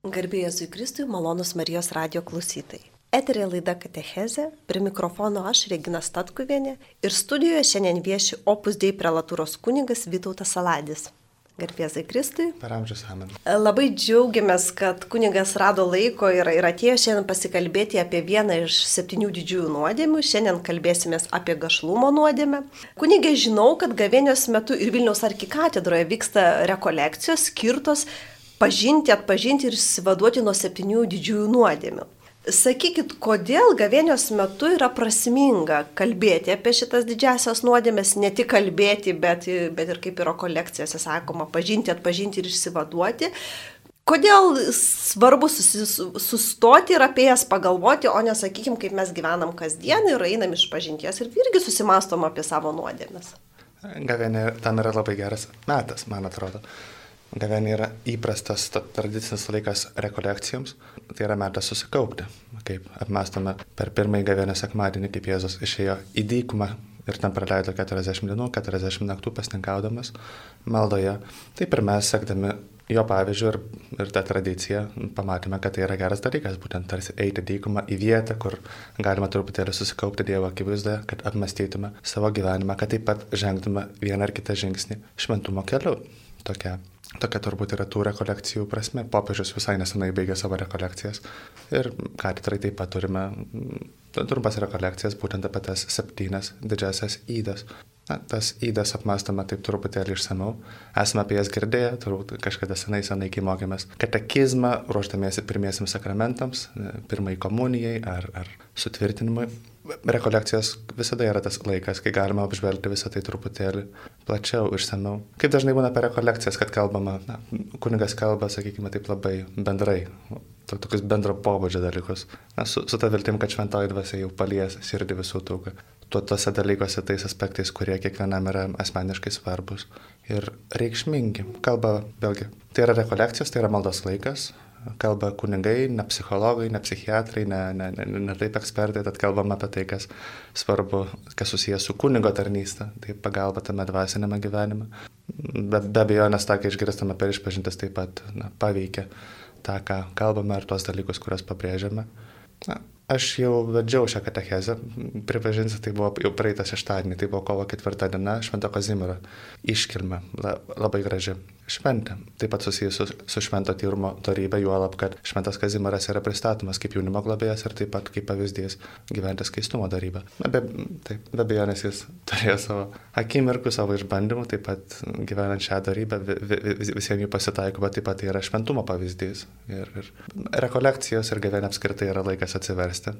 Garbėjai Jėzui Kristui, malonus Marijos radio klausytojai. Eterė laida Katecheze, prie mikrofono aš, Regina Statkuvienė, ir studijoje šiandien vieši Opus Dei prelatūros kunigas Vytautas Saladis. Garbėzai Kristui. Per amžius amen. Labai džiaugiamės, kad kunigas rado laiko ir, ir atėjo šiandien pasikalbėti apie vieną iš septynių didžiųjų nuodėmių. Šiandien kalbėsime apie gašlumo nuodėmę. Kunigė žinau, kad gavėnios metu ir Vilniaus arkikatedroje vyksta rekolekcijos skirtos pažinti, atpažinti ir išsivaduoti nuo septynių didžiųjų nuodėmių. Sakykit, kodėl gavėnios metu yra prasminga kalbėti apie šitas didžiasias nuodėmės, ne tik kalbėti, bet, bet ir kaip yra kolekcijose sakoma, pažinti, atpažinti ir išsivaduoti. Kodėl svarbu sustoti ir apie jas pagalvoti, o nesakykime, kaip mes gyvenam kasdien ir einam iš pažinties ir irgi susimastom apie savo nuodėmės. Gavėnė tam yra labai geras metas, man atrodo. Gavenė yra įprastas tradicinis laikas rekolekcijoms, tai yra metas susikaupti, kaip apmastome per pirmąjį gavenę sekmadienį, kaip Jėzus išėjo į dykumą ir ten praleido 40 dienų, 40 naktų pasninkaudamas maldoje. Taip ir mes, sekdami jo pavyzdžių ir, ir tą tradiciją, pamatėme, kad tai yra geras dalykas, būtent tarsi eiti dykumą į vietą, kur galima truputėlį susikaupti Dievo akivaizdoje, kad apmastytume savo gyvenimą, kad taip pat žengtume vieną ar kitą žingsnį šventumo keliu. Tokia Tokia turbūt yra tų rekolekcijų prasme. Popiežius visai nesenai baigė savo rekolekcijas. Ir katedrai taip pat turime mm, trumpas rekolekcijas būtent apie tas septynes didžiasias įdas. Na, tas įdas apmastome taip truputėlį išsameu. Esame apie jas girdėję, turbūt kažkada senai senai, kai mokėmės katekizmą, ruoždamiesi pirmiesiams sakramentams, pirmai komunijai ar, ar sutvirtinimui rekolekcijos visada yra tas laikas, kai galima apžvelgti visą tai truputėlį plačiau, išsameu. Kaip dažnai būna per rekolekcijas, kad kalbama, na, kunigas kalba, sakykime, taip labai bendrai, to, tokius bendro pobūdžio dalykus. Na, su, su ta viltim, kad šventoji dvasia jau palies širdį visų tų, tuo tose dalykuose, tais aspektais, kurie kiekvienam yra asmeniškai svarbus ir reikšmingi. Kalba, vėlgi, tai yra rekolekcijos, tai yra maldos laikas, kalba kunigai, ne psichologai, ne psichiatrai, ne, ne, ne, ne taip ekspertai, tad kalbam apie tai, kas svarbu, kas susijęs su kunigo tarnystė, tai pagalba tame dvasinėme gyvenime. Bet be abejo, nes tą, kai išgirstame per išpažintis, taip pat na, paveikia tą, ką kalbame ir tuos dalykus, kuriuos pabrėžiame. Na, Aš jau vedžiau šią katechezę, pripažinsiu, tai buvo jau praeitą šeštadienį, tai buvo kovo ketvirta diena, Švento Kazimiero iškilme, labai graži šventė. Taip pat susijusi su, su švento tyrimo darybė, juolab, kad šventas Kazimieras yra pristatomas kaip jaunimo globėjas ir taip pat kaip pavyzdys gyventi skaistumo darybę. Na, be, taip, be abejonės jis turėjo savo akimirkų, savo išbandymų, taip pat gyvenant šią darybę vis, visiems jų pasitaiko, bet taip pat tai yra šventumo pavyzdys. Ir, ir rekolekcijos ir gyvenime apskritai yra laikas atsiversti.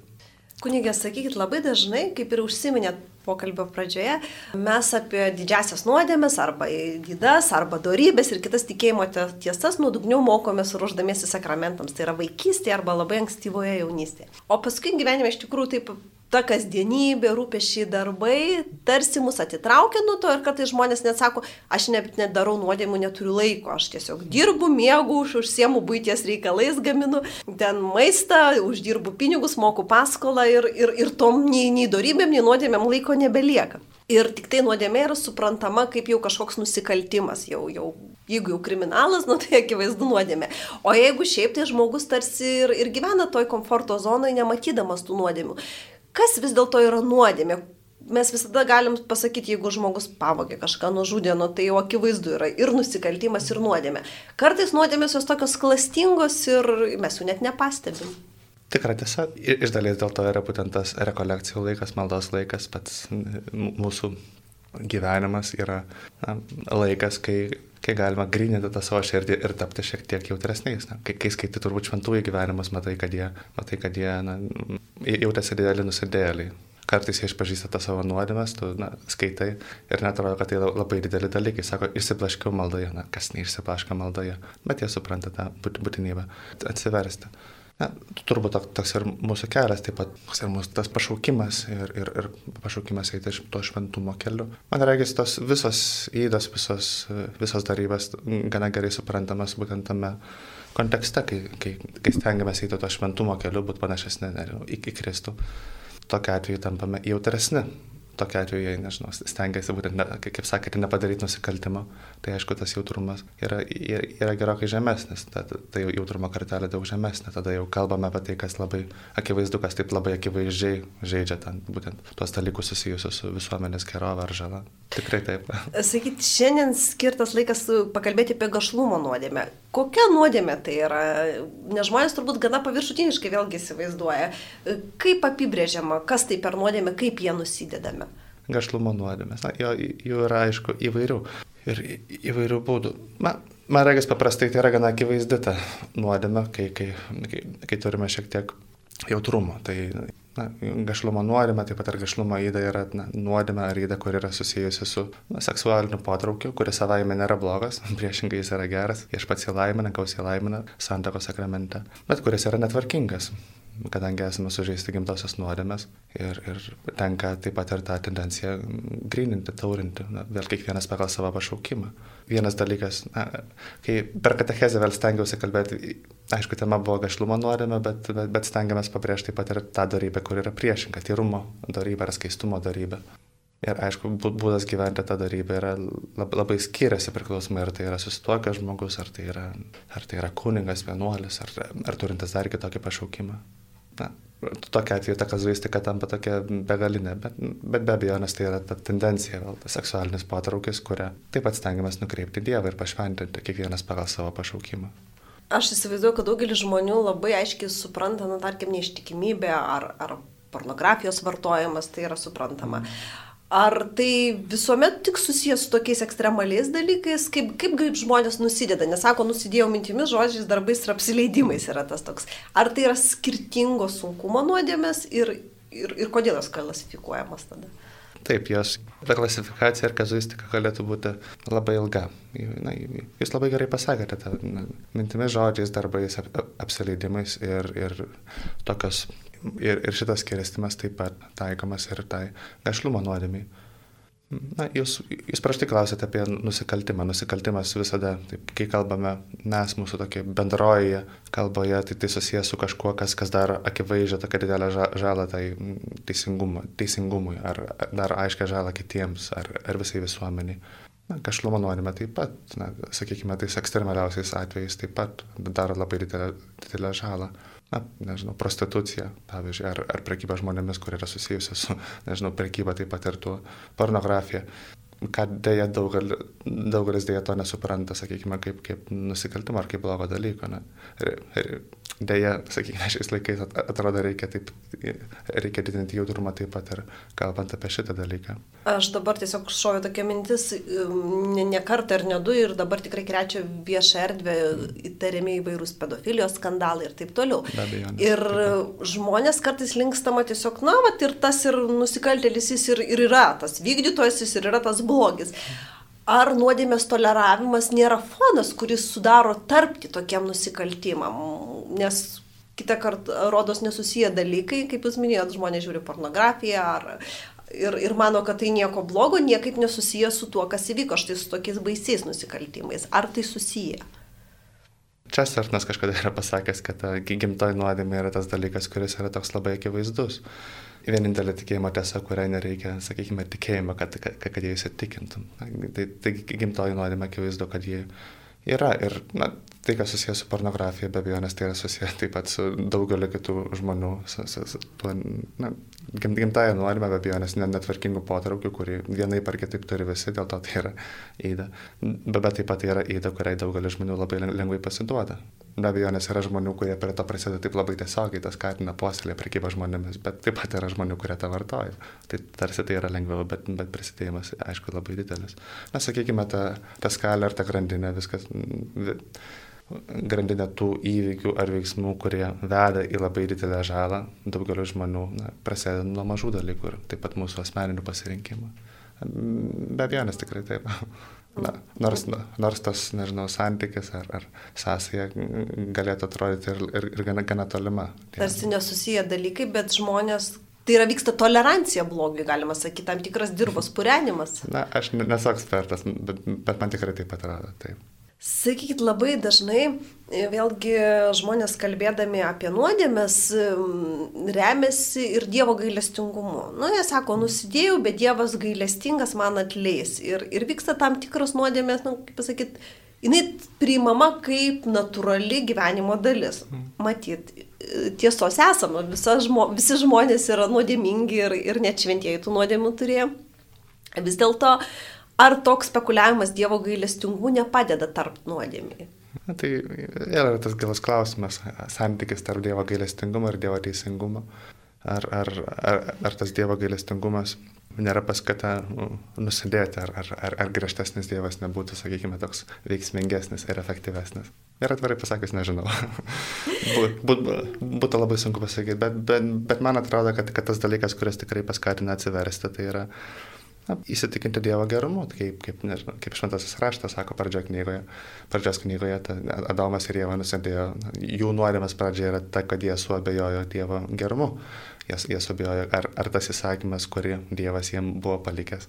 Kunigė, sakykit, labai dažnai, kaip ir užsiminėt pokalbio pradžioje, mes apie didžiasias nuodėmes arba įdas arba darybės ir kitas tikėjimo tiesas nuodugniau mokomės ruoždamiesi sakramentams. Tai yra vaikystėje arba labai ankstyvoje jaunystėje. O paskui gyvenime iš tikrųjų taip ta kasdienybė, rūpešiai darbai tarsi mus atitraukia nuo to ir kartais žmonės net sako, aš net nedarau nuodėmų, neturiu laiko, aš tiesiog dirbu, mėgau, už, užsiemu būties reikalais, gaminu ten maistą, uždirbu pinigus, moku paskolą ir, ir, ir tom nei, nei darybėm, nei nuodėmėm laiko nebelieka. Ir tik tai nuodėmė yra suprantama kaip jau kažkoks nusikaltimas, jau, jau, jeigu jau kriminalas, nu tai akivaizdu nuodėmė. O jeigu šiaip tai žmogus tarsi ir, ir gyvena toj komforto zonoje, nematydamas tų nuodėmių kas vis dėlto yra nuodėmė. Mes visada galim pasakyti, jeigu žmogus pavogė kažką nužudė, nu, tai jau akivaizdu yra ir nusikaltimas, ir nuodėmė. Kartais nuodėmės jos tokios klastingos ir mes jų net nepastebim. Tikra tiesa, iš dalies dėl to yra būtent tas rekolekcijų laikas, maldos laikas, pats mūsų gyvenimas yra na, laikas, kai, kai galima grininti tą savo širdį ir tapti šiek tiek jautresniais. Na, kai, kai skaitai turbūt šventųjų gyvenimus, matai, kad jie, matai, kad jie na, jautėsi dideli nusidėliai. Kartais jie išpažįsta tą savo nuodėmės, tu na, skaitai ir netrodo, kad tai labai dideli dalykai. Sako, išsiblaškiau maldoje, na, kas neišsiblaška maldoje, bet jie supranta tą būtinybę atsiversti. Na, turbūt toks ir mūsų kelias, taip pat toks ir mūsų tas pašaukimas ir, ir, ir pašaukimas eiti to šventumo keliu. Man regis, tos visos įdos, visos, visos darybės gana gerai suprantamas būtent tame kontekste, kai, kai, kai stengiamės eiti to šventumo keliu, būti panašesni nežinau, į Kristų. Tokiu atveju tampame jautresni tokia atveju jie, nežinau, stengiasi būtent, ne, kaip sakėte, nepadaryti nusikaltimo, tai aišku, tas jautrumas yra, yra gerokai žemesnis, tai, tai jautrumo kartelė daug žemesnė, tada jau kalbame apie tai, kas labai akivaizdu, kas taip labai akivaizdžiai žaidžia ten būtent tuos dalykus susijusius su visuomenės gerove ar žala. Tikrai taip. Sakyti, šiandien skirtas laikas pakalbėti apie gašlumo nuodėmę. Kokia nuodėmė tai yra? Nes žmonės turbūt gana paviršutiniškai vėlgi įsivaizduoja. Kaip apibrėžiama, kas tai per nuodėmė, kaip jie nusidedame? Gašlumo nuodėmės. Na, jo, jų yra aišku įvairių. Ir įvairių būdų. Na, man regis paprastai tai yra gana akivaizdi ta nuodėmė, kai, kai, kai, kai turime šiek tiek jautrumo. Tai na, gašlumo nuodėmė, taip pat ir gašlumo įda yra na, nuodėmė ar įda, kur yra susijusi su na, seksualiniu potraukiu, kuris savaime nėra blogas, priešingai jis yra geras, iš pats įlaimina, kaus įlaimina santako sakramente, bet kuris yra netvarkingas kadangi esame sužeisti gimtosios nuodėmės ir, ir tenka taip pat ir tą tendenciją grininti, taurinti, na, vėl kiekvienas pagal savo pašaukimą. Vienas dalykas, na, kai per katechezę vėl stengiausi kalbėti, aišku, tema buvo gašlumo nuodėmė, bet, bet, bet stengiamės pabrėžti taip pat ir tą darybę, kur yra priešinga, tyrumo darybė ar skaistumo darybė. Ir aišku, būdas gyventi tą darybę yra labai, skiriasi priklausomai, ar tai yra susituokęs žmogus, ar tai yra, ar tai yra kuningas, vienuolis, ar, ar turintis dar kitokį pašaukimą na, tokia atveju ta kazuistika tampa tokia begalinė, bet, bet be abejo, nes tai yra ta tendencija, vėl tas seksualinis patraukis, kurią taip pat stengiamės nukreipti Dievą ir pašventinti kiekvienas pagal savo pašaukimą. Aš įsivaizduoju, kad daugelis žmonių labai aiškiai supranta, na, tarkim, neištikimybė ar, ar pornografijos vartojimas, tai yra suprantama. Mm Ar tai visuomet tik susijęs su tokiais ekstremaliais dalykais, kaip, kaip, kaip žmonės nusideda, nesako, nusidėjau mintimis, žodžiais, darbais ir apsileidimais yra tas toks. Ar tai yra skirtingos sunkumo nuodėmės ir, ir, ir kodėl jos klasifikuojamas tada? Taip, jos ta klasifikacija ir kazuistika galėtų būti labai ilga. Na, jūs labai gerai pasakėte, ta, na, mintimis, žodžiais, darbais, ap, apsileidimais ir, ir tokios Ir, ir šitas skiristimas taip pat taikomas ir tai gašlumo nuodėmiai. Na, jūs, jūs praštai klausėte apie nusikaltimą. Nusikaltimas visada, taip, kai kalbame mes mūsų tokia bendroje kalboje, tai tai susijęs su kažkuo, kas, kas daro akivaizdžią tokią didelę žalą tai teisingumui, ar dar aiškę žalą kitiems, ar, ar visai visuomeniai. Na, kažlumo nuodėmė taip pat, na, sakykime, tais ekstremaliausiais atvejais taip pat daro labai didelę, didelę žalą na, nežinau, prostitucija, pavyzdžiui, ar, ar prekyba žmonėmis, kur yra susijusi su, nežinau, prekyba taip pat ir tuo pornografija. Ką dėja daugal, daugelis dėja to nesupranta, sakykime, kaip, kaip nusikaltimą ar kaip blogo dalyko. Ne? Ir, ir Deja, sakykime, šiais laikais atrodo reikia, taip, reikia didinti jautrumą taip pat ir kalbant apie šitą dalyką. Aš dabar tiesiog šoviu tokia mintis, um, ne, ne kartą ir ne du, ir dabar tikrai krečia viešą erdvę įtariami įvairūs pedofilijos skandalai ir taip toliau. Abejo, ir taip. žmonės kartais linkstama tiesiog, na, vat, ir tas ir nusikaltėlis jis ir, ir yra, tas vykdytojas jis ir yra tas blogis. Ar nuodėmės toleravimas nėra fonas, kuris sudaro tarpti tokiam nusikaltimam? Nes kitą kartą rodos nesusiję dalykai, kaip jūs minėjot, žmonės žiūri pornografiją ar, ir, ir mano, kad tai nieko blogo, niekaip nesusiję su tuo, kas įvyko štai su tokiais baisiais nusikaltimais. Ar tai susiję? Česternas kažkada yra pasakęs, kad gimtoji nuodėmė yra tas dalykas, kuris yra toks labai akivaizdus vienintelė tikėjimo tiesa, kuriai nereikia, sakykime, tikėjimo, kad, kad, kad jie įsitikintum. Tai, tai gimtoji nuodėmė akivaizdu, kad jie yra. Ir na, tai, kas susijęs su pornografija, be abejo, nes tai yra susijęs taip pat su daugeliu kitų žmonių, su, su, su tuo, na, gim, gimtaja nuodėmė, be abejo, nes netvarkingų potraukių, kurį vienai par kitaip turi visi, dėl to tai yra įda. Bet, bet taip pat tai yra įda, kuriai daugelis žmonių labai lengvai pasiduoda. Be abejo, nes yra žmonių, kurie prie to prisideda taip labai tiesiogiai, tas skatina puoselė prekybą žmonėmis, bet taip pat yra žmonių, kurie tą vartoja. Tai tarsi tai yra lengviau, bet, bet prisidėjimas, aišku, labai didelis. Na, sakykime, ta, ta skalė ar ta grandinė, viskas grandinę tų įvykių ar veiksmų, kurie veda į labai didelę žalą daugeliu žmonių, na, prasideda nuo mažų dalykų ir taip pat mūsų asmeninių pasirinkimų. Be abejonės tikrai taip. Na, nors, nors tas, nežinau, santykis ar, ar sąsaja galėtų atrodyti ir, ir, ir gana, gana tolima. Tarsi nesusiję dalykai, bet žmonės Tai yra vyksta tolerancija blogiui, galima sakyti, tam tikras dirbos purenimas. Na, aš nesu ekspertas, bet, bet man tikrai taip atrodo. Taip. Sakykit, labai dažnai vėlgi žmonės kalbėdami apie nuodėmės remiasi ir Dievo gailestingumu. Nu, jie sako, nusidėjau, bet Dievas gailestingas man atleis. Ir, ir vyksta tam tikros nuodėmės, nu, kaip pasakyti, jinai priimama kaip natūrali gyvenimo dalis. Matyt, tiesos esama, žmo, visi žmonės yra nuodėmingi ir, ir net šventieji tų nuodėmių turėjo. Vis dėlto Ar toks spekuliavimas Dievo gailestingumu nepadeda tarp nuodėmiai? Na, tai yra tas gilas klausimas, santykis tarp Dievo gailestingumo ir Dievo teisingumo. Ar, ar, ar, ar tas Dievo gailestingumas nėra paskata nu, nusidėti, ar, ar, ar, ar griežtesnis Dievas nebūtų, sakykime, toks veiksmingesnis ir efektyvesnis. Ir atvirai pasakęs, nežinau. Būt, būtų labai sunku pasakyti, bet, bet, bet man atrodo, kad, kad tas dalykas, kuris tikrai paskatina atsiversti, tai yra na, įsitikinti Dievo gerumu, kaip, kaip, nežinau, kaip šventasis raštas sako pradžio knygoje. Pradžios knygoje ta, Adomas ir Jėva nusidėjo, jų nuodėmės pradžia yra ta, kad jie suabejojo Dievo gerumu. Jie, jie suabejojo, ar, ar tas įsakymas, kurį Dievas jiem buvo palikęs.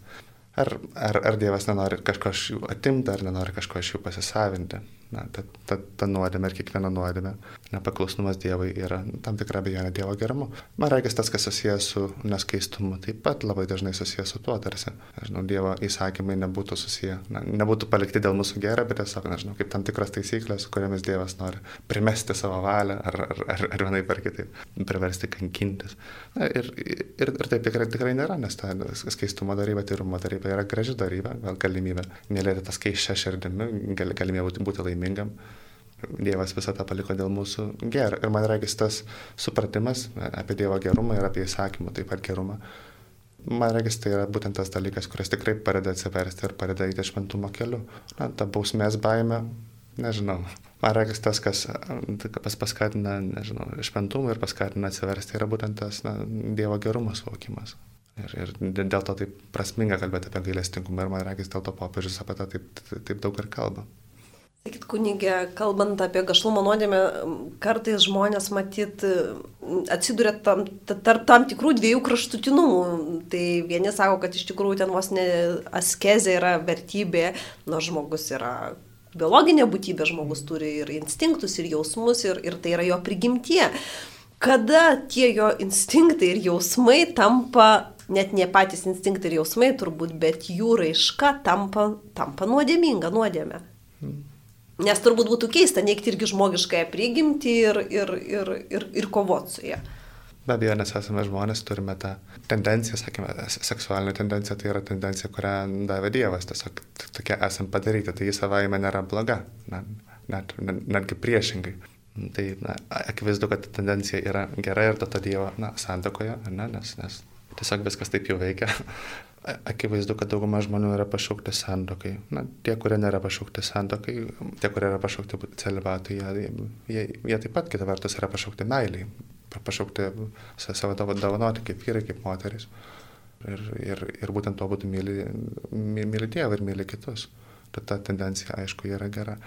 Ar, ar, ar Dievas nenori kažko iš jų atimti, ar nenori kažko iš jų pasisavinti. Na, ta, ta, ta nuodėmė ir kiekviena nuodėmė, nepaklusnumas Dievui yra tam tikra abejonė Dievo gerumu. Man reikia tas, kas susijęs su neskaistumu, taip pat labai dažnai susijęs su tuo tarsi. Nežinau, Dievo įsakymai nebūtų susiję, na, nebūtų palikti dėl mūsų gero, bet tiesiog, nežinau, kaip tam tikras taisyklės, kuriamis Dievas nori primesti savo valią ar, ar, ar, ar vienai per kitaip, priversti kankintis. Na, ir, ir, ir taip tikrai, tikrai nėra, nes ta skaistumo darybė, tyrumo darybė yra graži darybė, gal galimybė mylėti tas keiščią širdimi, gal, galimybė būti, būti laiminga laimingam. Dievas visą tą paliko dėl mūsų gerą. Ir man reikės tas supratimas apie Dievo gerumą ir apie įsakymą taip pat gerumą. Man reikės tai yra būtent tas dalykas, kuris tikrai padeda atsiversti ir padeda eiti šventumo keliu. Na, ta bausmės baime, nežinau. Man reikės tas, kas pas paskatina, nežinau, šventumą ir paskatina atsiversti, yra būtent tas na, Dievo gerumo suvokimas. Ir, ir dėl to taip prasminga kalbėti apie gailestingumą ir man reikės dėl to popiežius apie tą taip, taip daug ir kalba. Sakykit, kunigė, kalbant apie gašlumo nuodėmę, kartais žmonės matyt atsiduria tam, tarp tam tikrų dviejų kraštutinumų. Tai vieni sako, kad iš tikrųjų ten vos ne askezė yra vertybė, nors žmogus yra biologinė būtybė, žmogus turi ir instinktus, ir jausmus, ir, ir tai yra jo prigimtie. Kada tie jo instinktai ir jausmai tampa net ne patys instinktai ir jausmai turbūt, bet jų raiška tampa, tampa nuodėminga nuodėmė. Nes turbūt būtų keista neikti irgi žmogiškąją prigimtį ir, ir, ir, ir, ir kovoti su ją. Be abejo, nes esame žmonės, turime tą tendenciją, sakykime, seksualinę tendenciją, tai yra tendencija, kurią davė Dievas, tiesiog tokie esam padaryti, tai jis savaime nėra bloga, net, net, netgi priešingai. Tai na, akivaizdu, kad tendencija yra gera ir tada Dievo na, santokoje, ne, nes, nes tiesiog viskas taip jau veikia akivaizdu, kad dauguma žmonių yra pašaukti santokai. Na, tie, kurie nėra pašaukti santokai, tie, kurie yra pašaukti celibatui, jie, jie, jie taip pat kita vertus yra pašaukti meiliai, pašaukti savo dovanoti kaip vyrai, kaip moteris. Ir, ir, ir būtent to būtų myli, myli Dievą ir myli kitus. Tad ta tendencija, aišku, yra gera.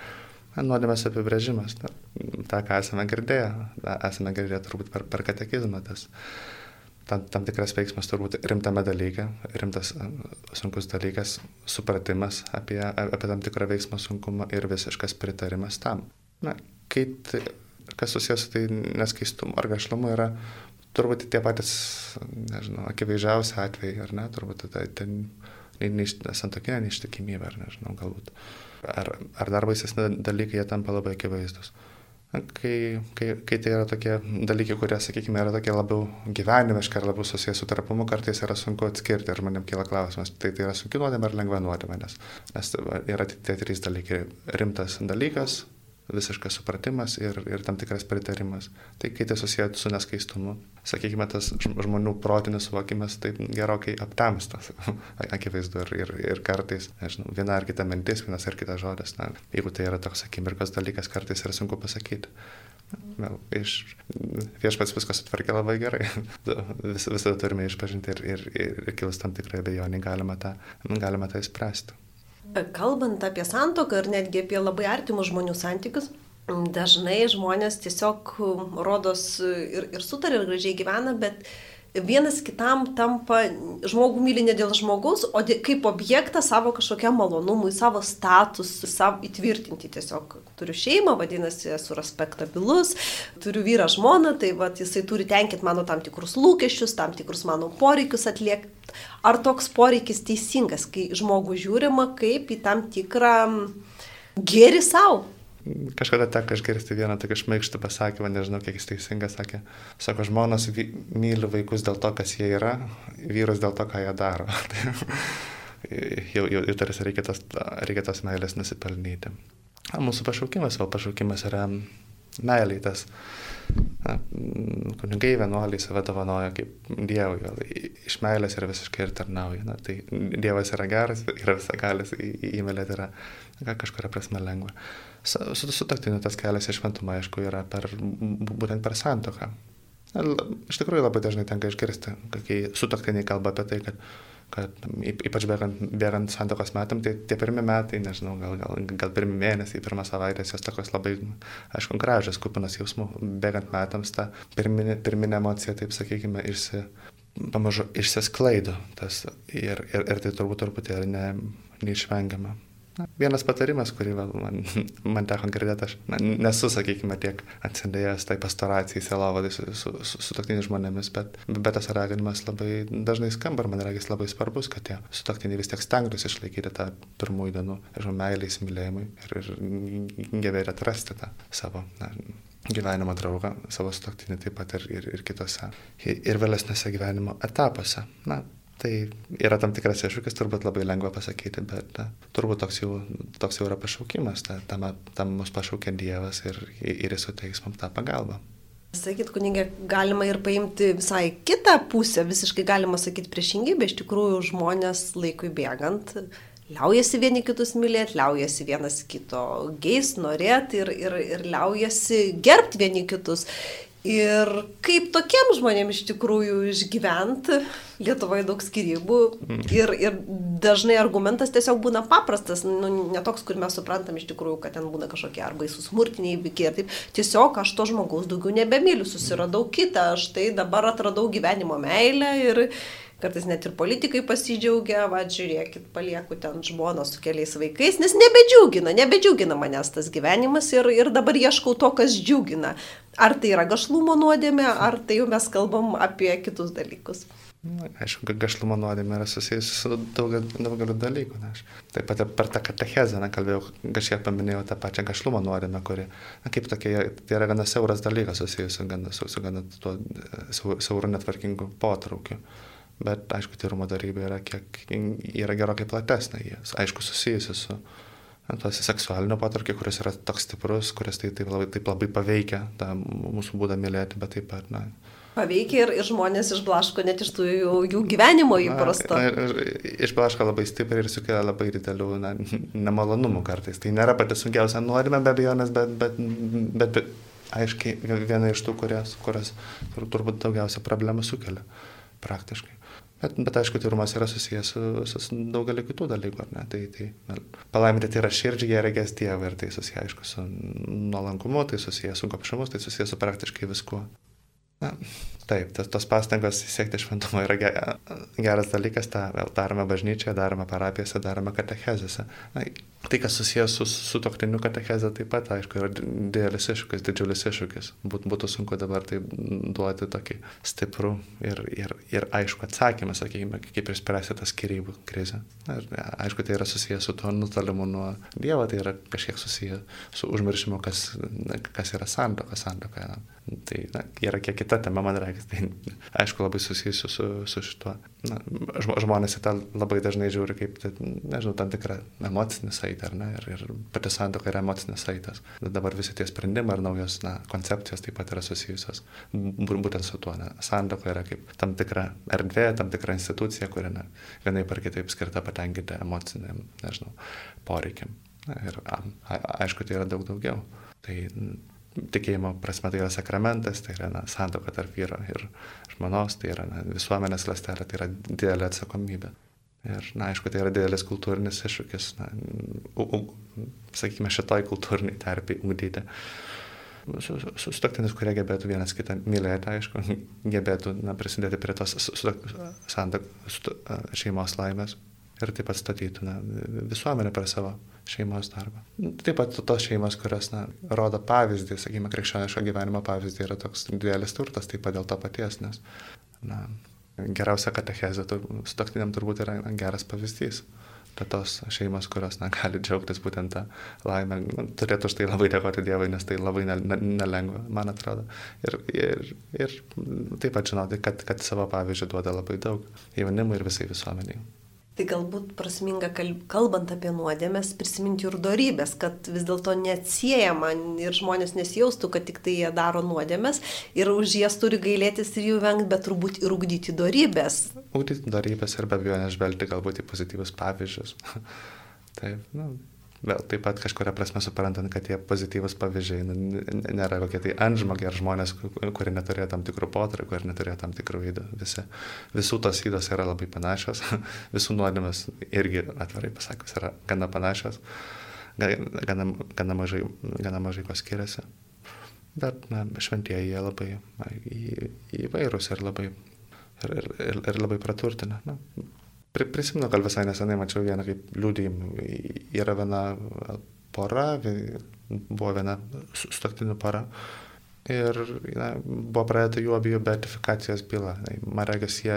Nuodėmės apibrėžimas, na, tą, ką esame girdėję, esame girdėję turbūt per, per katekizmą, tas tam, tam tikras veiksmas turbūt rimtame dalyke, rimtas sunkus dalykas, supratimas apie, apie tam tikrą veiksmą sunkumą ir visiškas pritarimas tam. Na, kai, tai, kas susijęs su tai neskaistumu ar gašlumu yra turbūt tie patys, nežinau, akivaizdžiausi atvejai, ar ne, turbūt tai ten santokinė neištikimybė, ar nežinau, galbūt. Ar, ar dar baisesni dalykai, jie tampa labai akivaizdus kai, kai, kai tai yra tokie dalykai, kurie, sakykime, yra tokie labiau gyvenimiški ar labiau susijęs su tarpumu, kartais yra sunku atskirti ir manim kyla klausimas, tai tai yra sunki nuodėmė ar lengva nuodėmė, nes, nes yra tie trys dalykai. Rimtas dalykas, visiškas supratimas ir, ir tam tikras pritarimas. Tai kai tai susijęs su neskaistumu, sakykime, tas žmonių protinis suvokimas taip gerokai aptamstas, akivaizdu, ir, ir, ir kartais, nežinau, viena ar kita mintis, vienas ar kitas žodis, na, jeigu tai yra toks akimirkos dalykas, kartais yra sunku pasakyti. Vėl, iš viešpats viską sutvarkė labai gerai. Vis, visada turime išpažinti ir, ir, ir, ir kilus tam tikrai abejonį galima tą, galima tą įspręsti. Kalbant apie santoką ir netgi apie labai artimus žmonių santykius, dažnai žmonės tiesiog rodos ir, ir sutarė ir gražiai gyvena, bet vienas kitam tampa, žmogų myli ne dėl žmogaus, o dė, kaip objektą savo kažkokiam malonumui, savo statusui, savo įtvirtinti tiesiog. Turiu šeimą, vadinasi, esu respektabilus, turiu vyrą žmoną, tai va, jisai turi tenkinti mano tam tikrus lūkesčius, tam tikrus mano poreikius atliekti. Ar toks poreikis teisingas, kai žmogų žiūrima kaip į tam tikrą gėri savo? Kažkada teko išgirsti vieną tokį šmaikštų pasakymą, nežinau, kiek jis teisingai sakė. Sako, žmonos myli vaikus dėl to, kas jie yra, vyrus dėl to, ką jie daro. jau, jau, jau tarsi reikia tos, reikia tos meilės nusipelnyti. A, mūsų pašaukimas, o pašaukimas yra meiliai tas. Na, kunigai vienuoliai save dovanoja kaip Dievui, iš meilės yra visiškai ir tarnauja. Na, tai Dievas yra geras, yra visagalis, įmylėti yra kažkuria prasme lengva su sutoktiniu tas kelias į šventumą, aišku, yra per, būtent per santoką. Iš tikrųjų labai dažnai tenka išgirsti, kai sutoktiniai kalba apie tai, kad, kad ypač bėgant, bėgant santokos metam, tai tie pirmi metai, nežinau, gal, gal, gal pirmi mėnesiai, pirmą savaitę, jos tokios labai, aišku, gražios, kupinas jausmų, bėgant metams ta pirminė, pirminė emocija, taip sakykime, išsi, pamažu išsisklaido tas ir, ir, ir tai turbūt truputėlį ne, neišvengiama. Na, vienas patarimas, kurį man, man teko girdėti, aš na, nesu, sakykime, tiek atsidėjęs tai pastoracijai, selovadai su, su, su, su toktiniais žmonėmis, bet, bet tas raginimas labai dažnai skamba ir man regis labai svarbus, kad tie sutoktiniai vis tiek stengtųsi išlaikyti tą pirmųjų dienų ir meilę įsimylėjimui ir, ir gebėti atrasti tą savo na, gyvenimo draugą, savo stoktinį taip pat ir, ir, ir kitose, ir vėlesnėse gyvenimo etapuose. Na, Tai yra tam tikras iššūkis, turbūt labai lengva pasakyti, bet na, turbūt toks jau, toks jau yra pašaukimas, ta, tam, tam mus pašaukia Dievas ir, ir jis suteiks mums tą pagalbą. Sakyt, kunigė, galima ir paimti visai kitą pusę, visiškai galima sakyti priešingybę, iš tikrųjų žmonės laikui bėgant liaujasi vieni kitus mylėti, liaujasi vienas kito geis, norėti ir, ir, ir liaujasi gerbti vieni kitus. Ir kaip tokiem žmonėm iš tikrųjų išgyventi, Lietuvoje daug skirybų mm. ir, ir dažnai argumentas tiesiog būna paprastas, nu, netoks, kur mes suprantam iš tikrųjų, kad ten būna kažkokie arba įsusmurtiniai įvykiai ir taip. Tiesiog aš to žmogaus daugiau nebemyliu, susiradau kitą, aš tai dabar atradau gyvenimo meilę ir, kartais net ir politikai pasidžiaugia, va, žiūrėkit, palieku ten žmoną su keliais vaikais, nes nebedžiugina, nebedžiugina manęs tas gyvenimas ir, ir dabar ieškau to, kas džiugina. Ar tai yra gašlumo nuodėmė, ar tai jau mes kalbam apie kitus dalykus. Na, aišku, gašlumo nuodėmė yra susijusi su daugeliu daug dalykų. Na, aš taip pat per tą katechezę, na, kalbėjau, kažkiek paminėjau tą pačią gašlumo nuodėmę, kuri, na, kaip tokia, tai yra gana siauras dalykas susijęs su gana, su, su gana tuo siauru netvarkingu potraukiu. Bet, aišku, tyrumo darybė yra, kiek, yra gerokai platesnė. Jis, aišku, susijusi su tos seksualinio patarkio, kuris yra toks stiprus, kuris tai taip labai, taip labai paveikia tą mūsų būdą mylėti, bet taip pat, na. Paveikia ir, ir žmonės išblaško net iš tų jų, jų gyvenimo įprasto. Išblaško labai stipriai ir sukelia labai didelių na, nemalonumų kartais. Tai nėra pati sunkiausia nuodėmė be abejonės, bet, bet, bet, bet aiškiai viena iš tų, kurias, kurias turbūt daugiausia problemų sukelia praktiškai. Bet, bet aišku, tyrumas yra susijęs su, su, daugelį kitų dalykų, ne? Tai, tai palaiminti tai yra širdžiai, jie regės Dievą ir tai susiję, aišku, su nuolankumu, tai susiję su gopšumu, tai susiję su praktiškai viskuo. Na, taip, tas, tos pastangos siekti šventumo yra geras dalykas, tą darome bažnyčioje, darome parapijose, darome katechezėse. Na, tai, kas susijęs su, su toktiniu katecheze, taip pat, aišku, yra didelis iššūkis, didžiulis iššūkis. Būt, būtų sunku dabar tai duoti tokį stiprų ir, ir, ir aišku atsakymą, sakykime, kaip išspręsti tą skirybų krizę. Ir, aišku, tai yra susijęs su tuo nutolimu nuo Dievo, tai yra kažkiek susijęs su užmiršimu, kas, kas yra santoka santoka. Na. Tai na, yra kiek kita tema, man reikia. Tai aišku, labai susijusiu su, su šituo. Na, žmonės į tą labai dažnai žiūri kaip, tai, nežinau, tam tikrą emocinį saitą, ar ne? Ir, ir pati santoka yra emocinis saitas. Dabar visi tie sprendimai ar naujos na, koncepcijos taip pat yra susijusios būtent su tuo. Santoka yra kaip tam tikra erdvė, tam tikra institucija, kuri na, vienaip ar kitaip skirta patenkinti emociniam, nežinau, poreikiam. Na, ir a, a, aišku, tai yra daug daugiau. Tai tikėjimo prasme tai yra sakramentas, tai yra na, santoka tarp vyro ir žmonos, tai yra na, visuomenės lastelė, tai yra didelė atsakomybė. Ir, na, aišku, tai yra didelis kultūrinis iššūkis, na, u, u, sakykime, šitoj kultūriniai terpiai ugdyti sustoktinis, kurie gebėtų vienas kitą mylėti, aišku, gebėtų na, prisidėti prie tos santak, šeimos laimės ir taip pat statytų na, visuomenę prie savo šeimos darbą. Taip pat tos šeimos, kurios na, rodo pavyzdį, sakykime, krikščioniško gyvenimo pavyzdį yra toks didelis turtas, taip pat dėl to paties, nes na, geriausia katechezė sutoktiniam turbūt yra geras pavyzdys. Bet tos šeimos, kurios na, gali džiaugtis būtent tą laimę, nu, turėtų už tai labai dėkoti Dievui, nes tai labai nelengva, man atrodo. Ir, ir, ir taip pat žinoti, kad, kad savo pavyzdžių duoda labai daug jaunimui ir visai visuomeniai. Tai galbūt prasminga, kalbant apie nuodėmės, prisiminti ir darybės, kad vis dėlto neatsiejama ir žmonės nesijaustų, kad tik tai jie daro nuodėmės ir už jas turi gailėtis ir jų vengti, bet turbūt ir ugdyti darybės. Ugdyti darybės ir be abejo nežvelgti galbūt į pozityvius pavyzdžius. Taip, nu, Vėl taip pat kažkuria prasme suprantant, kad tie pozityvus pavyzdžiai nu, nėra kokie tai antžmogiai ar žmonės, kurie neturėjo tam tikrų potraukų ar neturėjo tam tikrų įdų. Visi, visų tos įdos yra labai panašios, visų nuodėmės irgi atvirai pasakus yra gana panašios, gana, gana, mažai, gana mažai ko skiriasi. Bet na, šventieji jie labai įvairūs ir labai, ir, ir, ir labai praturtina. Na, Prisimenu, gal visai nesenai mačiau vieną kaip liūdėjimą. Yra viena pora, buvo viena sutoktinių para. Ir na, buvo pradėta jų abiejų beatifikacijos byla. Man regis, jie,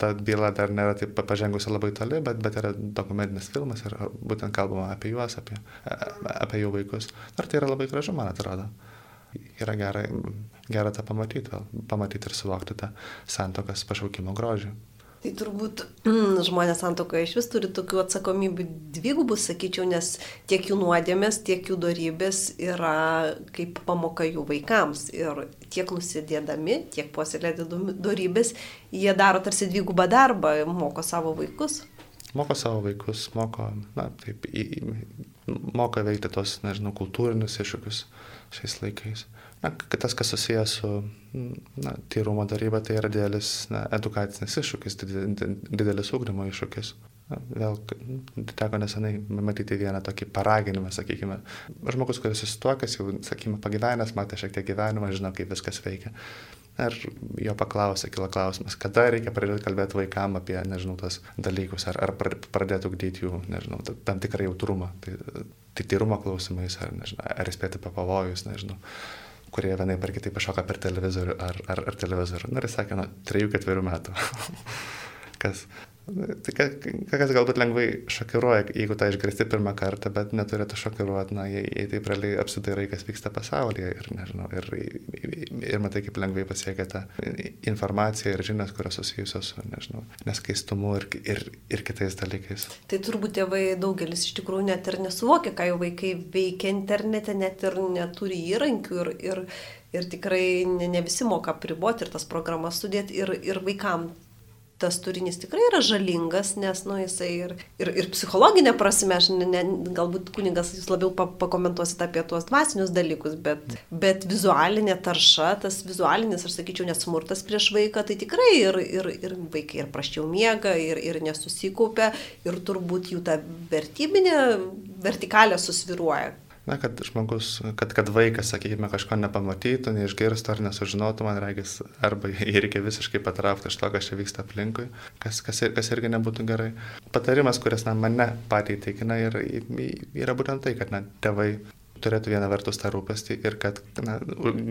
ta byla dar nėra taip pažengusi labai toli, bet, bet yra dokumentinis filmas ir būtent kalbama apie juos, apie, apie jų vaikus. Ir tai yra labai gražu, man atrodo. Yra gera, gera tą pamatyti, pamatyti ir suvokti tą santokas pašaukimo grožį. Tai turbūt mm, žmonės santokoje iš vis turi tokių atsakomybių dvigubų, sakyčiau, nes tiek jų nuodėmės, tiek jų darybės yra kaip pamoka jų vaikams. Ir tiek nusidėdami, tiek puoselėdami darybės, jie daro tarsi dvigubą darbą, moko savo vaikus. Moko savo vaikus, moko, na, taip, į, moko veikti tos, nežinau, kultūrinius iššūkius šiais laikais. Na, tas, kas susijęs su na, tyrumo daryba, tai yra didelis na, edukacinis iššūkis, didelis ūkdymo iššūkis. Vėl teko nesenai matyti vieną tokį paraginimą, sakykime. Žmogus, kuris susituokęs, jau, sakykime, pagyvenęs, matė šiek tiek gyvenimą, žino, kaip viskas veikia. Ir jo paklausė, kilo klausimas, kada reikia pradėti kalbėti vaikam apie, nežinau, tas dalykus, ar, ar pradėti ugdyti jų, nežinau, tam tikrą jautrumą, tai, tai tyrumo klausimais, ar, nežinau, ar įspėti apie pavojus, nežinau kurie vienai par kitaip pašoka per televizorių ar, ar, ar televizorių. Na ir sakė, nuo 3-4 metų. kas, Tai kas galbūt lengvai šokiruoja, jeigu tą išgirsti pirmą kartą, bet neturėtų šokiruoti, na, jei, jei taip realiai apsidairai, kas vyksta pasaulyje ir, nežinau, ir, ir matai, kaip lengvai pasiekia tą informaciją ir žinias, kurios susijusios su, nežinau, neskaistumu ir, ir, ir kitais dalykais. Tai turbūt tėvai daugelis iš tikrųjų net ir nesuvokia, ką jų vaikai veikia internete, net ir neturi įrankių ir, ir, ir tikrai ne, ne visi moka priboti ir tas programas sudėti ir, ir vaikam tas turinys tikrai yra žalingas, nes, nu, jisai ir, ir, ir psichologinė prasme, aš ne, ne, galbūt kuningas jūs labiau pa, pakomentuosite apie tuos dvasinius dalykus, bet, bet vizualinė tarša, tas vizualinis, aš sakyčiau, nesmurtas prieš vaiką, tai tikrai ir, ir, ir vaikai ir praščiau miega, ir, ir nesusikaupia, ir turbūt jų ta vertybinė vertikalė susviruoja na, kad žmogus, kad, kad vaikas, sakykime, kažko nepamatytų, neišgirstų ar nesužinotų, man reikės, arba jį reikia visiškai patraukti iš to, kas čia vyksta aplinkui, kas, kas, kas irgi nebūtų gerai. Patarimas, kuris na, mane patį įtikina, yra, yra būtent tai, kad na, tėvai turėtų viena vertus tą rūpestį ir kad na,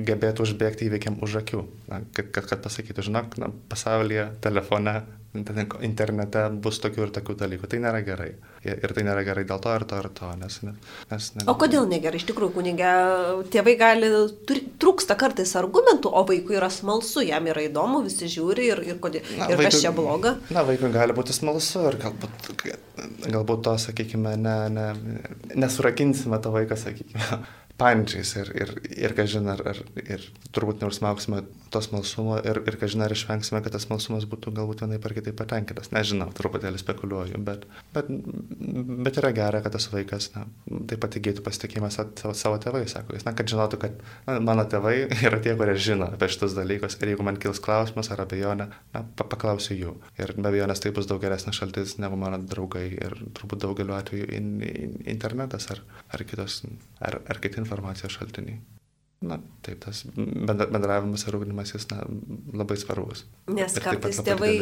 gebėtų užbėgti įveikiam už akių. Na, kad, kad, kad pasakytų, žinok, na, pasaulyje, telefone, internete bus tokių ir tokių dalykų. Tai nėra gerai. Ir tai nėra gerai dėl to ir to ir to. Nes, nes, nes, o kodėl negerai? Iš tikrųjų, kunigė, tėvai gali, trūksta kartais argumentų, o vaikui yra smalsu, jam yra įdomu, visi žiūri ir, ir, kodėl, na, ir vaikui, kas čia bloga. Na, vaikui gali būti smalsu ir galbūt, galbūt to, sakykime, ne, ne, nesurakinsime to vaiką, sakykime pančiais ir, ir, ir kažin, ar, ar ir turbūt neužsmauksime to smalsumo ir, ir kažin, ar išvengsime, kad tas smalsumas būtų galbūt vienai par kitai patenkintas. Nežinau, truputėlį spekuliuoju, bet, bet, bet yra gera, kad tas vaikas na, taip pat įgytų pasitikėjimą savo, savo tėvais, sako jis, na, kad žinotų, kad na, mano tėvai yra tie, kurie žino apie šitus dalykus ir jeigu man kils klausimas ar abejonė, na, paklausiu jų. Ir be abejonės tai bus daug geresnis šaltis negu mano draugai ir turbūt daugeliu atveju in, in, internetas ar, ar, kitos, ar, ar kiti informacijos šaltiniai. Na, taip, tas bendravimas ir rūpinimas jis na, labai svarbus. Nes ir kartais tėvai,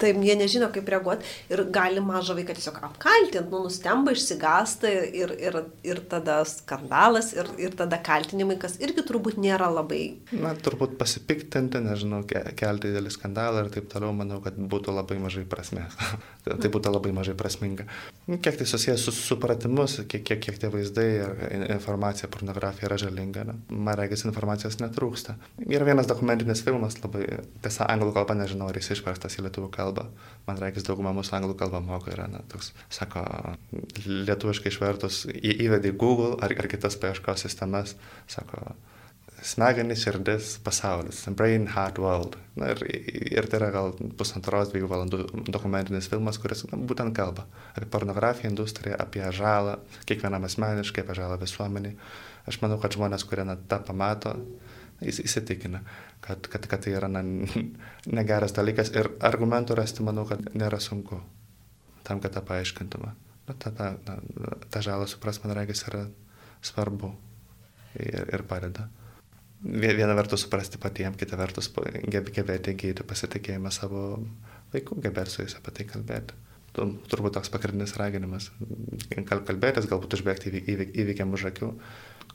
taip, jie nežino, kaip reaguoti ir gali mažą vaiką tiesiog apkaltinti, nu, nustemba, išsigasta ir, ir, ir tada skandalas ir, ir tada kaltinimai, kas irgi turbūt nėra labai. Na, turbūt pasipiktinti, nežinau, kelti didelį skandalą ir taip toliau, manau, kad būtų labai mažai prasmės. tai būtų labai mažai prasminga. Kiek tai susijęs su supratimus, kiek, kiek, kiek tie vaizdai ir informacija, pornografija yra žalinga. Ne? Man regis informacijos netrūksta. Yra vienas dokumentinis filmas, labai, tiesa, anglų kalba nežinau, ar jis išverstas į lietuvių kalbą. Man regis dauguma mūsų anglų kalbą moka yra, na, toks, sako, lietuviškai išvertus į, įvedį Google ar, ar kitas paieškos sistemas, sako, smegenys, širdis, pasaulis, brain, heart, world. Na, ir, ir tai yra gal pusantros, dviejų valandų dokumentinis filmas, kuris na, būtent kalba apie pornografiją, industriją, apie žalą, kiekvienam asmeniškai, apie žalą visuomeniai. Aš manau, kad žmonės, kurie na, tą pamato, įsitikina, kad, kad, kad tai yra na, negeras dalykas ir argumentų rasti, manau, kad nėra sunku tam, kad tą paaiškintume. Na, ta, ta, ta, ta žalą supras, man regis, yra svarbu ir, ir padeda. Viena vertus suprasti patiems, kita vertus gebėti įgyti pasitikėjimą savo vaikų, gebėti su jais apie tai kalbėti turbūt toks pagrindinis raginimas. Kalbėtis, galbūt užbėgti įvykiam už akių.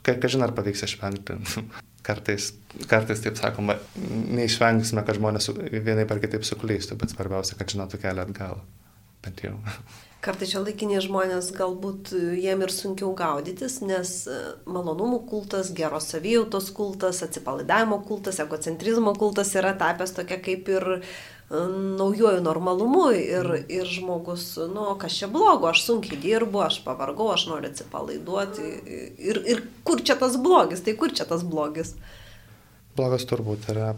Kažin ar pavyks išvengti. Kartais, kartais, taip sakoma, neišvengsime, kad žmonės vienai par kitaip suklystų, bet svarbiausia, kad žinotų kelią atgal. Bent jau. Kartais šio laikiniai žmonės galbūt jiem ir sunkiau gaudytis, nes malonumų kultas, geros savijautos kultas, atsipalaidavimo kultas, egocentrizmo kultas yra tapęs tokia kaip ir uh, naujojų normalumu ir, ir žmogus, nu, kas čia blogo, aš sunkiai dirbu, aš pavargau, aš noriu atsipalaiduoti. Ir, ir kur čia tas blogis, tai kur čia tas blogis? Blogas turbūt yra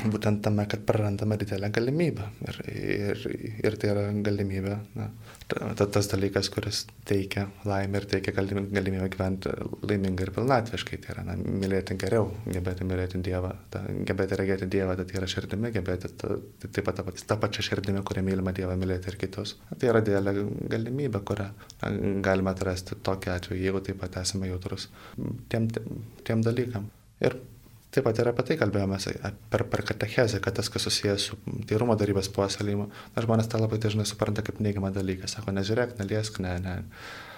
būtent tame, kad prarandame didelę galimybę. Ir, ir, ir tai yra galimybė, na, ta, tas dalykas, kuris teikia laimę ir teikia galimybę gyventi laimingai ir pilnatviškai. Tai yra na, mylėti geriau, gebėti mylėti Dievą, ta, gebėti regėti Dievą, tai yra širdimi, gebėti ta, tai taip pat tą, tą pačią širdimi, kurią mylime Dievą, mylėti ir kitus. Tai yra didelė galimybė, kurią na, galime atrasti tokiu atveju, jeigu taip pat esame jautrus tiem, tiem dalykam. Ir Taip pat ir apie tai kalbėjome per, per katechezę, kad tas, kas susijęs su tyrumo darybės puoselėjimu, na, žmonės tą labai dažnai supranta kaip neigiamą dalyką. Sako, nežiūrėk, neliesk, ne, ne.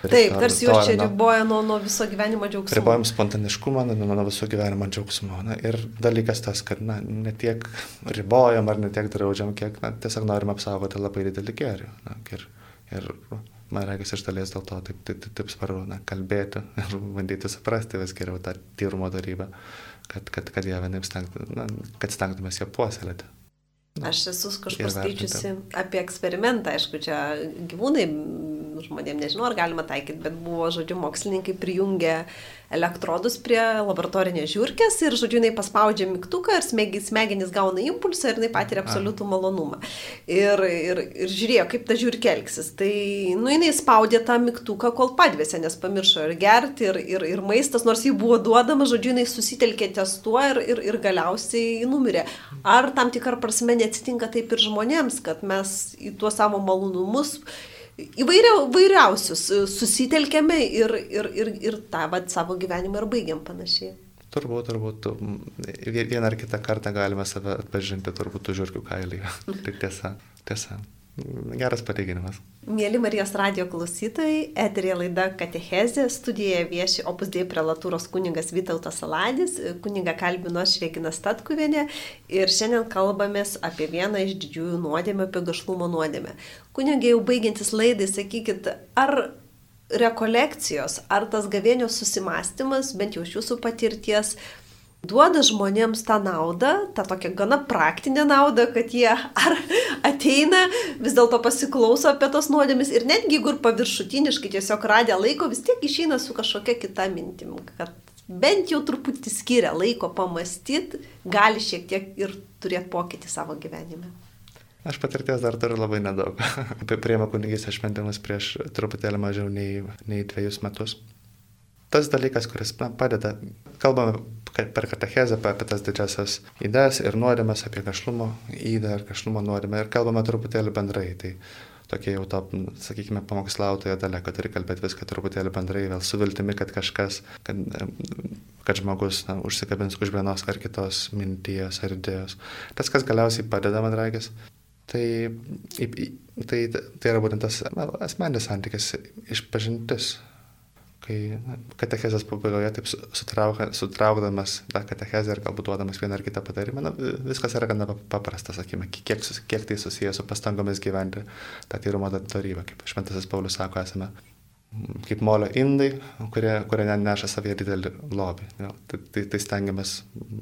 Taip, tarsi juos čia riboja nuo, nuo viso gyvenimo džiaugsmo. Ribojam spontaniškumą, nuo, nuo viso gyvenimo džiaugsmo. Na, ir dalykas tas, kad na, ne tiek ribojam ar ne tiek draudžiam, kiek na, tiesiog norim apsaugoti labai didelį gėrį. Na, ir, ir man reikia iš dalies dėl to taip, taip, taip, taip svarbu na, kalbėti ir bandyti suprasti vis geriau tą tyrumo darybę kad, kad, kad ją vienaip stengtumės ją puoselėti. Na, Aš esu kažkur skaičiusi apie eksperimentą, aišku, čia gyvūnai žmonėms nežinau, ar galima taikyti, bet buvo, žodžiu, mokslininkai prijungę elektrodus prie laboratorinės žiūrkės ir, žodžiu, jinai paspaudžia mygtuką ir smegenys gauna impulsą ir jinai patiria absoliutų malonumą. Ir, ir, ir žiūrėjo, kaip ta žiūrkė elgsis. Tai, nu, jinai spaudė tą mygtuką, kol padvėsė, nes pamiršo ir gerti, ir, ir, ir maistas, nors jį buvo duodama, žodžiu, jinai susitelkė ties tuo ir, ir, ir galiausiai numirė. Ar tam tikrą prasme neatsitinka taip ir žmonėms, kad mes į tuos savo malonumus įvairiausius e, susitelkėme ir, ir, ir, ir tą vat, savo gyvenimą ir baigiam panašiai. Turbūt, turbūt vieną ar kitą kartą galime save atpažinti, turbūt žiūrkių kailį. tai tiesa, tiesa. Geras pateiginimas. Mėly Marijos radio klausytojai, eterė laida Katechezė, studijoje vieši opus dėjai prelatūros kuningas Vytautas Saladis, kuniga kalbino Švėgina Statkuvienė ir šiandien kalbamės apie vieną iš didžiųjų nuodėmę, apie gašlumo nuodėmę. Kunigai jau baigiantis laidai, sakykit, ar rekolekcijos, ar tas gavėnios susimastymas, bent jau iš jūsų patirties, duoda žmonėms tą naudą, tą tokią gana praktinę naudą, kad jie ar ateina, vis dėlto pasiklauso apie tos nuodėmis ir netgi jeigu ir paviršutiniškai tiesiog radę laiko, vis tiek išeina su kažkokia kita mintim, kad bent jau truputį skiria laiko pamastyti, gali šiek tiek ir turėti pokytį savo gyvenime. Aš patirties dar turiu labai nedaug. Priema kunigys šventimus prieš truputėlį mažiau nei, nei dviejus metus tas dalykas, kuris na, padeda, kalbame per katechezę apie tas didžiasias įdas ir nuodėmės, apie kažlumo įdą ir kažlumo nuodėmę ir kalbame truputėlį bendrai. Tai tokia jau to, sakykime, pamokslautojo dalė, kad turi kalbėti viską truputėlį bendrai, vėl su viltimi, kad kažkas, kad, kad žmogus na, užsikabins už vienos ar kitos minties ar idėjos. Tas, kas galiausiai padeda, man reikės, tai, tai, tai yra būtent tas asmenis santykis, išpažintis kai katechezės pabaigoje taip sutrauk, sutraukdamas tą katechezę ir galbūt duodamas vieną ar kitą patarimą, na, viskas yra gana paprasta, sakykime, kiek, kiek tai susijęs su pastangomis gyventi tą tyrumo darybą. Kaip Šventasis Paulius sako, esame kaip molio indai, kurie, kurie neša savyje didelį lobį. Tai, tai, tai stengiamės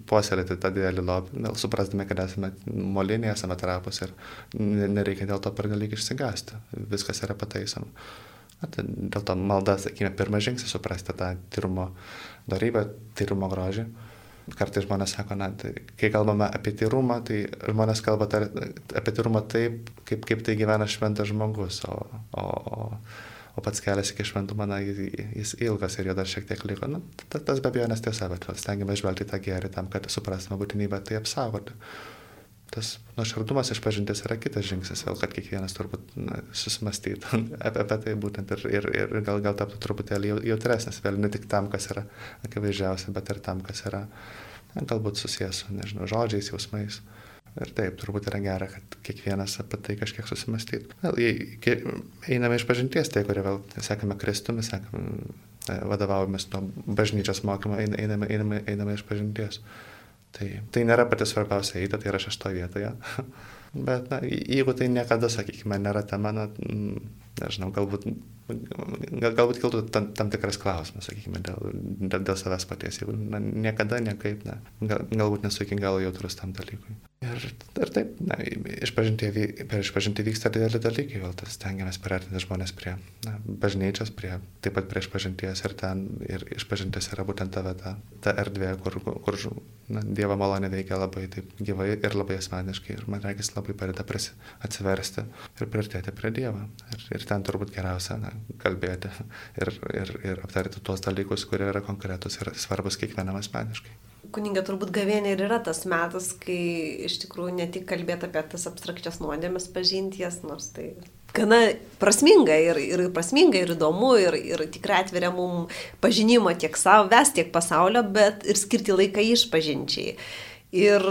puoselėti tą didelį lobį, suprasdami, kad esame moliniai, esame trapus ir nereikia dėl to pernelyg išsigasti. Viskas yra pataisoma. Tai dėl to malda, sakykime, pirmas žingsnis suprasti tą tyrumo darybę, tyrumo grožį. Kartais žmonės sako, na, tai, kai kalbame apie tyrumą, tai žmonės kalba tar, apie tyrumą taip, kaip, kaip tai gyvena šventas žmogus, o, o, o pats kelias iki šventumo, na, jis, ilgas ir jo dar šiek tiek liko. Na, tas be abejo nes tiesa, bet stengiamės žvelgti tą gerį tam, kad suprastume būtinybę tai apsaugoti tas nuoširdumas išpažintis yra kitas žingsnis, vėl kad kiekvienas turbūt susimastytų apie, apie tai būtent ir, ir, ir gal, gal taptų truputėlį jautresnis, vėl ne tik tam, kas yra akivaizdžiausia, bet ir tam, kas yra na, galbūt susijęs su, nežinau, žodžiais, jausmais. Ir taip, turbūt yra gera, kad kiekvienas apie tai kažkiek susimastytų. Vėl, einame iš pažinties, tai kurie vėl sekame Kristumi, sekame, vadovaujamės nuo bažnyčios mokymo, einame, einame, einame iš pažinties. Tai, tai nėra pati svarbiausia eita, tai yra šeštoje vietoje. Bet na, jeigu tai niekada, sakykime, nėra tema, na, nežinau, galbūt, gal, galbūt kiltų tam, tam tikras klausimas, sakykime, dėl, dėl, dėl savęs paties. Jeigu na, niekada, niekaip, na, gal, galbūt nesu iki galo jautrus tam dalykui. Ir, ir taip, na, išpažinti, per išpažinti vyksta dideli dalykai, vėl tas tengiamės priartinti žmonės prie na, bažnyčios, prie, taip pat prie išpažinties ir ten, ir išpažintis yra būtent ta vieta, ta erdvė, kur, kur na, Dievo malonė veikia labai taip gyvai ir labai asmeniškai ir man reikės labai padeda atsiversti ir priartėti prie Dievo. Ir, ir ten turbūt geriausia na, kalbėti ir, ir, ir aptarti tuos dalykus, kurie yra konkretus ir svarbus kiekvienam asmeniškai kuninga turbūt gavėnė ir yra tas metas, kai iš tikrųjų ne tik kalbėti apie tas abstrakčias nuodėmės pažinties, nors tai gana prasminga ir, ir prasminga ir įdomu ir, ir tikrai atveria mums pažinimo tiek savęs, tiek pasaulio, bet ir skirti laiką išpažinčiai. Ir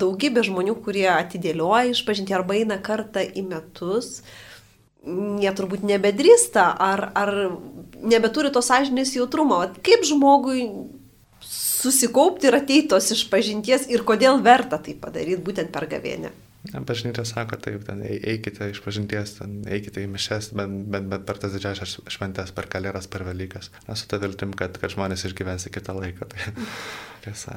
daugybė žmonių, kurie atidėlioja išpažinti arba eina kartą į metus, jie turbūt nebedrįsta ar, ar nebeturi to sąžinės jautrumo. Kaip žmogui susikaupti ir ateitos iš pažinties ir kodėl verta tai padaryti būtent per gavėnę. Bažnyčia sako, taip, ten eikite iš pažinties, ten eikite į mišes, bet, bet, bet per tas didžiasias šventės, per kalėras, per Velykas. Esu tą viltim, kad, kad žmonės išgyvens kitą laiką. Tai, tiesa,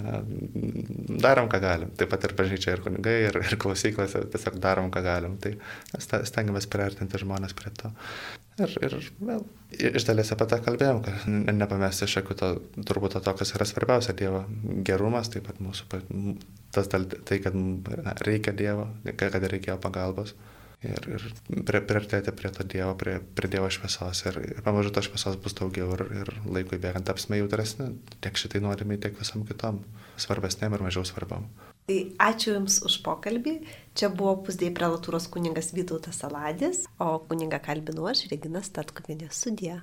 darom, ką galim. Taip pat ir bažnyčia, ir kunigai, ir, ir klausyklose tiesiog darom, ką galim. Tai stengiamės priartinti žmonės prie to. Ir, ir vėl, iš dalies apie tą kalbėjom, kad nepamesti iš akių to, turbūt to, kas yra svarbiausia Dievo gerumas, taip pat mūsų, tas, tai, kad na, reikia Dievo, kad reikia pagalbos. Ir, ir priartėti prie to Dievo, prie, prie Dievo šviesos. Ir, ir pamažu tos šviesos bus daugiau ir, ir laikui bėgant tapsime jautresni tiek šitai nuodėmiai, tiek visam kitom svarbesnėm ir mažiau svarbam. Tai ačiū Jums už pokalbį. Čia buvo pusdėjai prelatūros kuningas Vytautas Saladis, o kuningą kalbinu aš, Regina Statkuvinė Sudė.